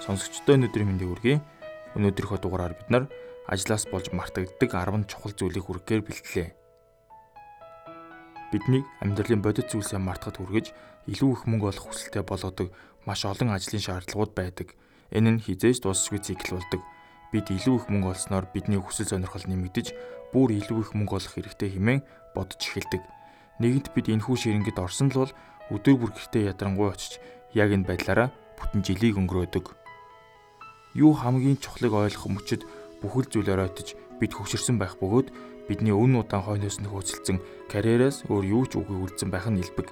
Сонсогчдоо өнөөдрийн мэндийг хүргэе. Өнөөдрийнхөө дугаараар бид нар ажлаас болж мартагддаг 10 чухал зүйлийг хүргэхээр бэлтлээ. Бидний амьдралын бодит зүйлсээ мартахад хүргэж илүү их мөнгө олох хүсэлтэй болгодог маш олон ажлын шаардлагууд байдаг. Энэ нь хизээж дуусахгүй цикл болдог. Бид илүү их мөнгө олсноор бидний хүсэл сонирхол нэмэгдэж, бүр илүү их мөнгө олох хэрэгтэй хэмээн бодож эхэлдэг. Нэгэнт бид энэхүү ширингэд орсон л бол өдөр бүр гэртээ ядрангуй очиж яг энэ байдлаараа бүтэн жилийг өнгөрөөдөг. Юу хамгийн чухлыг ойлгох мөчөд бүхэл зүйлээр ойтож бид хөвшөрсөн байх бөгөөд бидний өн удаан хойноос нь хөөцөлдсөн карьераас өөр юу ч үгүй үлдсэн байх нь илбэг.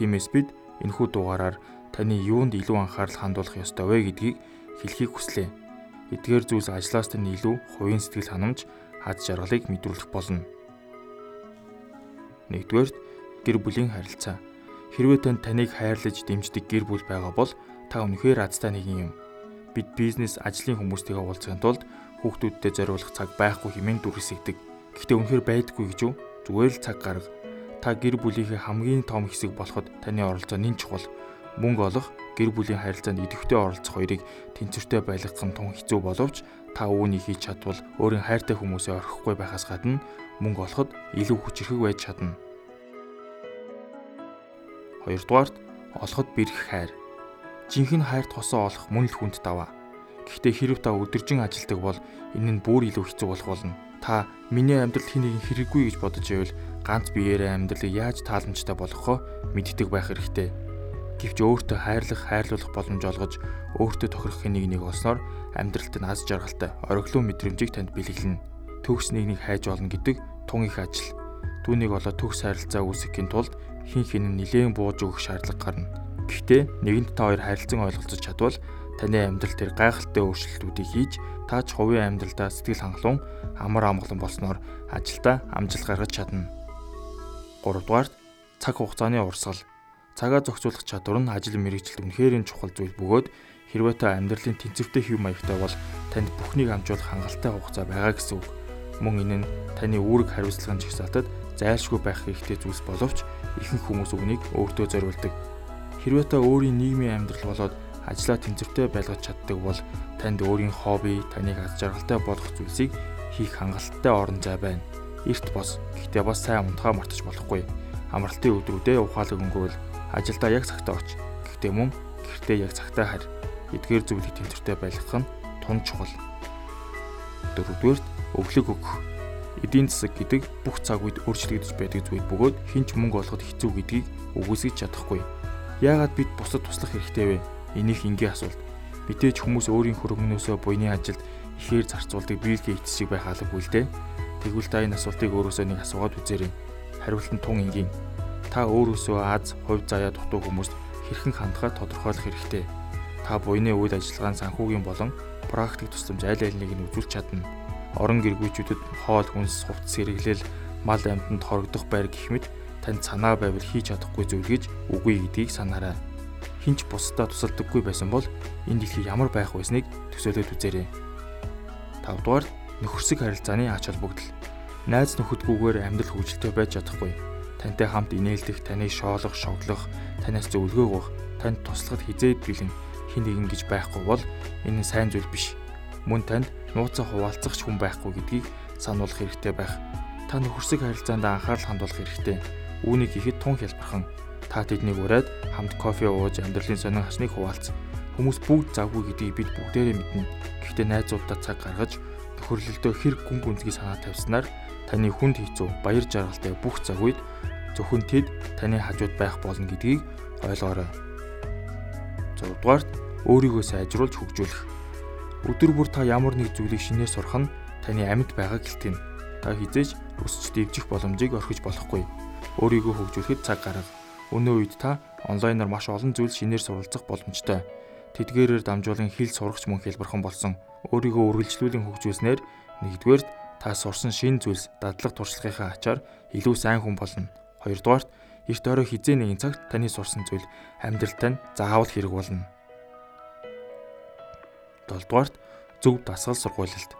Тиймээс бид энэхүү дугаараар таны юунд илүү анхаарал хандуулах ёстой вэ гэдгийг хэлхийг хүслээ. Эдгээр зүйлс ажлаас тань илүү хувийн сэтгэл ханамж, хад жаргалыг мэдрүүлэх болно. Нэгдүгээр гэр бүлийн харилцаа. Хэрвээ танд таныг хайрлаж дэмждэг гэр бүл байгаа бол та үнэхээр азтай нэгэн юм бид бизнес ажлын хүмүүстэйгээ уулзахын тулд хүүхдүүдтэй зориулах цаг байхгүй хэмээн дүрсэгдэг. Гэхдээ үнэхээр байдаггүй гэж юу? Зүгээр л цаг гарга. Та гэр бүлийнхээ хамгийн том хэсэг болоход таны оролцоо нэн чухал. Мөнгө олох, гэр бүлийн харилцаанд идэвхтэй оролцох хоёрыг тэнцвэртэй байлгах нь тун хэцүү боловч та үүнийг хийж чадвал өөрийн хайртай хүмүүсээ орхихгүй байхаас гадна мөнгө олоход илүү хүчирхэг байж чадна. Хоёрдугаарт олоход бэрх хайр жинхэнэ хайрт хосоо олох мөн л хүнд даваа. Гэхдээ хэрв та өдөржин ажилдаг бол энэ нь бүр илүү хэцүү болох болно. Та миний амьдрал хэнийг хэрэггүй гэж бодож байвал ганц биеэрээ амьдралыг яаж тааламжтай болгохоо мэддэг байх хэрэгтэй. Гэвч өөртөө хайрлах, хайрлуулах боломж олгож, өөртөө тохирох нэг нэг олсноор амьдралд нь аз жаргалтай, ороглон мэдрэмжийг танд бэлэглэнэ. Төгс нэг нэг хайж олно гэдэг тун их ажил. Түүнийг олоод төгс харилцаа үүсгэхийн тулд хин хин нь нилээн бууж өгөх шаардлага гарна. Гэхдээ нэгэнт та хоёр харилцан ойлголцож чадвал таны амьдрал дээр гайхалтай өөрчлөлтүүдийг хийж та ч хувийн амьдралдаа сэтгэл хангалуун амар амгалан болсноор ажилдаа амжилт гаргаж чадна. 3 дугаарт цаг хугацааны урсгал. Цагаа зохицуулах чадвар нь ажил мэргэжилт үнэхээр чухал зүйл бөгөөд хэрвээ та амьдралын тэнцвэртэй хэв маягтай бол танд бүхнийг амжуулах хангалттай хугацаа байгаа гэсэн үг. Мөн энэ нь таны үүрэг хариуцлагын жагсаалтад зайлшгүй байх хэрэгтэй зүйлс боловч ихэнх хүмүүс үгнийг өөртөө зориулдаг Хэрвээ та өөрийн нийгмийн амьдрал болоод ажлаа тэнцвэртэй байлгаж чаддаг бол танд өөрийн хобби, таныг аз жаргалтай болгох зүйлсийг хийх хангалттай орон зай байна. Эрт бос. Гэхдээ бас сайн унтахаа мартаж болохгүй. Амралтын өдрүүдэд ухаалаг өнгөрөөл ажилдаа яг цагтаа оч. Гэхдээ мөн гэртээ яг цагтаа харь. Эдгээр зүйлийг тэнцвэртэй байлгах нь тун чухал. Дөрөвдүгээрт өглөг өгөх. Эдийн засаг гэдэг бүх цаг үед өөрчлөгдөж байдаг зүйл бөгөөд хинч мөнгө олоход хэцүү гэдгийг үгүйсгэж чадахгүй Яагаад бид бусад туслах хэрэгтэй вэ? Энийг ингийн асуулт. Мэдээж хүмүүс өөрийн хөрөнгнөөсөө буйны ажилд ихээр зарцуулдаг биелгээ эцсийг байх албагүй л дээ. Тэгвэл та энэ асуултыг өөрөөсөө нэг асуугаад үзээрэй. Хариулт нь тун энгийн. Та өөрөөсөө аз, хувь заяа дутуу хүмүүст хэрхэн хандхаа тодорхойлох хэрэгтэй. Та буйны үйл ажиллагааны санхүүгийн болон практик тусламж аль алиныг нь үзүүлж чадна. Орон гэргүүчүүдэд хоол хүнс, хувцас хэрэглэл, мал амьтанд хорогдох байр гэх мэт танд санаа байвал хийж чадахгүй зүйл гэж үгүй гэдгийг санаарай. Хинч бусдаа тусалдаггүй байсан бол энэ дэлхий ямар байх байсныг төсөөлөд үзээрэй. 5 дугаар нөхөрсөг харилцааны ач холбогдол. Найз нөхөдгүйгээр амьдрал хөгжилтэй байж чадахгүй. Тантай хамт инээлдэх, таныг шоолох, шоглох, танаас зөвлөгөөгөх, танд туслахад хизээд бэлэн хин нэгэн гэж байхгүй бол энэ сайн зүйл биш. Мөн танд нууцаа хуваалцах хүн байхгүй гэдгийг сануулах хэрэгтэй байх. Та нөхөрсөг харилцаанд анхаарал хандуулах хэрэгтэй Үүнийг хийхэд тун хялбархан та тэднийг ураад хамт кофе ууж амьдралын сонин хасныг хуваалц. Хүмүүс бүгд завгүй гэдгийг бид бүгдээрээ мэднэ. Гэхдээ найзуудтай цаг гаргаж төхөрлөлдөө хэр гүн гүнзгий санаа тавьснаар таны хүнд хэцүү баяр жаргалтай бүх цаг үед зөвхөн тэд таны хажууд байх болно гэдгийг ойлгоорой. 6 дугаарт өөрийгөө сайжруулж хөгжүүлэх. Өдөр бүр та ямар нэг зүйлийг шинээр сурах нь таны амьд байгааг хэлтэн. Та хизээж өсч дэвжих боломжийг орхиж болохгүй өөрийгөө хөгжүүлэхэд цаг гарга. Өнөө үед та онлайнаар маш олон зүйл шинээр суралцах боломжтой. Тэдгээрээр дамжуулан хэл сурагч мөн хэлбэрхэн болсон. Өөрийгөө үргэлжлүүлэн хөгжүүлснээр нэгдүгээр та сурсан шин зүйлс дадлаг туршлагынхаа ачаар илүү сайн хүн болно. Хоёрдугаарт эрт орой хизээ нэгэн цагт таны сурсан зүйл амьдралтай нь заавал хэрэг болно. Долдугаарт зөв дасгал сургуулилт.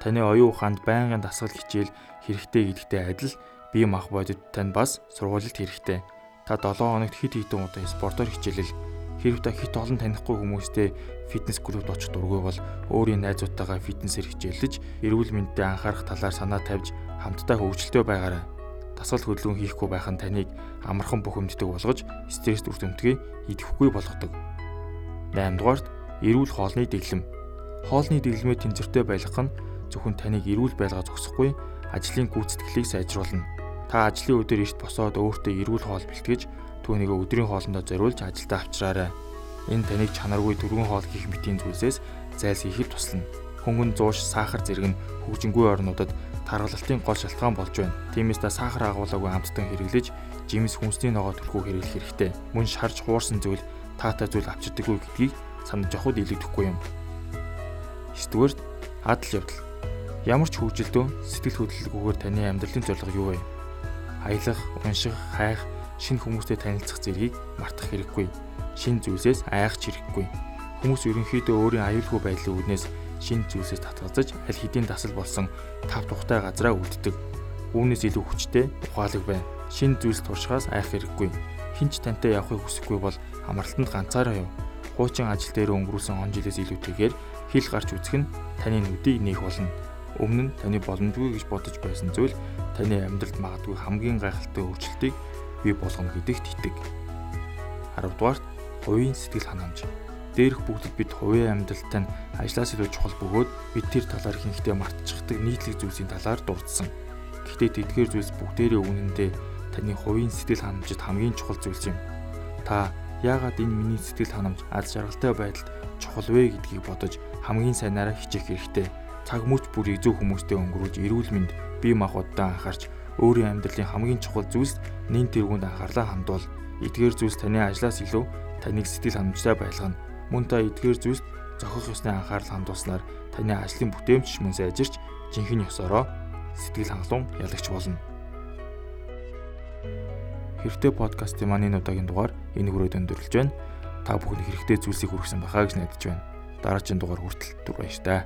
Таны оюун ухаанд байнгын дасгал хичээл хэрэгтэй гэдэгтэй адил бие мах бодит тань бас сургуульд хэрэгтэй. Та 7 хоногт хэд хэдэн удаа спортоор хичээлэл Хэрв та хит олон танихгүй хүмүүстэй фитнес клубт очих дургүй бол өөрийн найзуудтайгаа фитнесээр хичээлж, эрүүл мэндэд анхаарах талаар санаа тавьж хамтдаа хөгжилтэй байгаарай. Дасгал хөдөлгөөн хийхгүй байх нь таныг амархан бухимддаг болгож стресс үр дүнтгийг идэвхгүй болгодог. 8 дугаарт эрүүл хоолны дэглэм. Хоолны дэглэмээ тэнцвэртэй байлгах нь зөвхөн таныг эрүүл байлгаа зогсохгүй ажлын гүйцэтгэлийг сайжруулна. Та ажлын өдөр эрт босоод өөртөө эрүүл хоол бэлтгэж түүнийг өдрийн хоолндоо зориулж ажилдаа авчраарай. Энэ таныг чанаргүй дөрвөн хоол гих мэтийн зүйлсээс зайлсхийхэд туслана. Хөнгөн зууш, сахар зэрэг нь хөгжингүй орнуудад тархалтын гол шалтгаан болж байна. Тиймээс та сахар агуулаагүй амттан хэрэглэж, жимс хүнсний ногоо төлхөө хэрэглэх хэрэгтэй. Мөн шарж хуурсан зүйл таатай зүйл авчирдаггүй гэдгийг санаж явахд илүүдэхгүй юм. 9-р адал явдал. Ямар ч хөвжилдөө сэтгэл хөдлөлгүйгээр таны амьдралын зорилго юу вэ? Аялах, унших, хайх, шинэ хүмүүстэй танилцах зэргийг мартах хэрэггүй. Шинэ зүйлсээс айхч хэрэггүй. Хүмүүс ерөнхийдөө өөрийн аюулгүй байдлын үүднээс шинэ зүйлсээс татгалзаж аль хэдийн дасал болсон тав тухтай газараа үлддэг. Үүнээс илүү хүчтэй ухаалаг байна. Шинэ зүйлс туршихаас айх хэрэггүй. Хинч тантай явахыг хүсэхгүй бол амралтанд ганцаараа яв. Хуучин ажил дээр өнгөрүүлсэн он жилээс илүүтэйгээр хил гарч үзэх нь таны нүдийг нээх болно. Өмнө нь таны боломжгүй гэж бодож байсан зүйл таны амьдралд магадгүй хамгийн гайхалтай өөрчлөлтийг бий болгоно гэдэгт итэг. 10 дугаарт хувийн сэтгэл ханамж. Дээрх бүгдэд бид хувийн амьдралтай нь ажлаас илүү чухал бөгөөд бид тэр талаар ихэнхдээ мартчихдаг нийтлэг зүйлсийн талаар дурдсан. Гэхдээ тэдгээр зүйлс бүгдээрээ үнэндээ таны хувийн сэтгэл ханамжид хамгийн чухал зүйлс юм. Та яагаад энэ миний сэтгэл ханамж аз жаргалтай байдалд чухал вэ гэдгийг бодож хамгийн сайнаараа хичээх хэрэгтэй. Цаг мөч бүрийг зөв хүмүүстэй өнгөрүүлж эрүүл мэнд бие махбоддоо анхаарч өөрийн амьдралын хамгийн чухал зүйлс нэн тэргуунд анхаарлаа хандуул. Эдгээр зүйлс таны ажлаас илүү таныг сэтгэл ханамжтай байлгана. Мөн та эдгээр зүйлс зохих ёсны анхаарал хандуулснаар таны ажлын бүтээмж мөн сайжирч жинхэнэ ёсороо сэтгэл хангалуун ялагч болно. Хэрэгтэй подкастын маань энэ удаагийн дугаар энэ хүрээд өндөрлөж байна. Та бүхэн хэрэгтэй зүйлсийг хүргэсэн байхаа гэж найдаж байна. Дараагийн дугаар хүртэл түр баяр таа.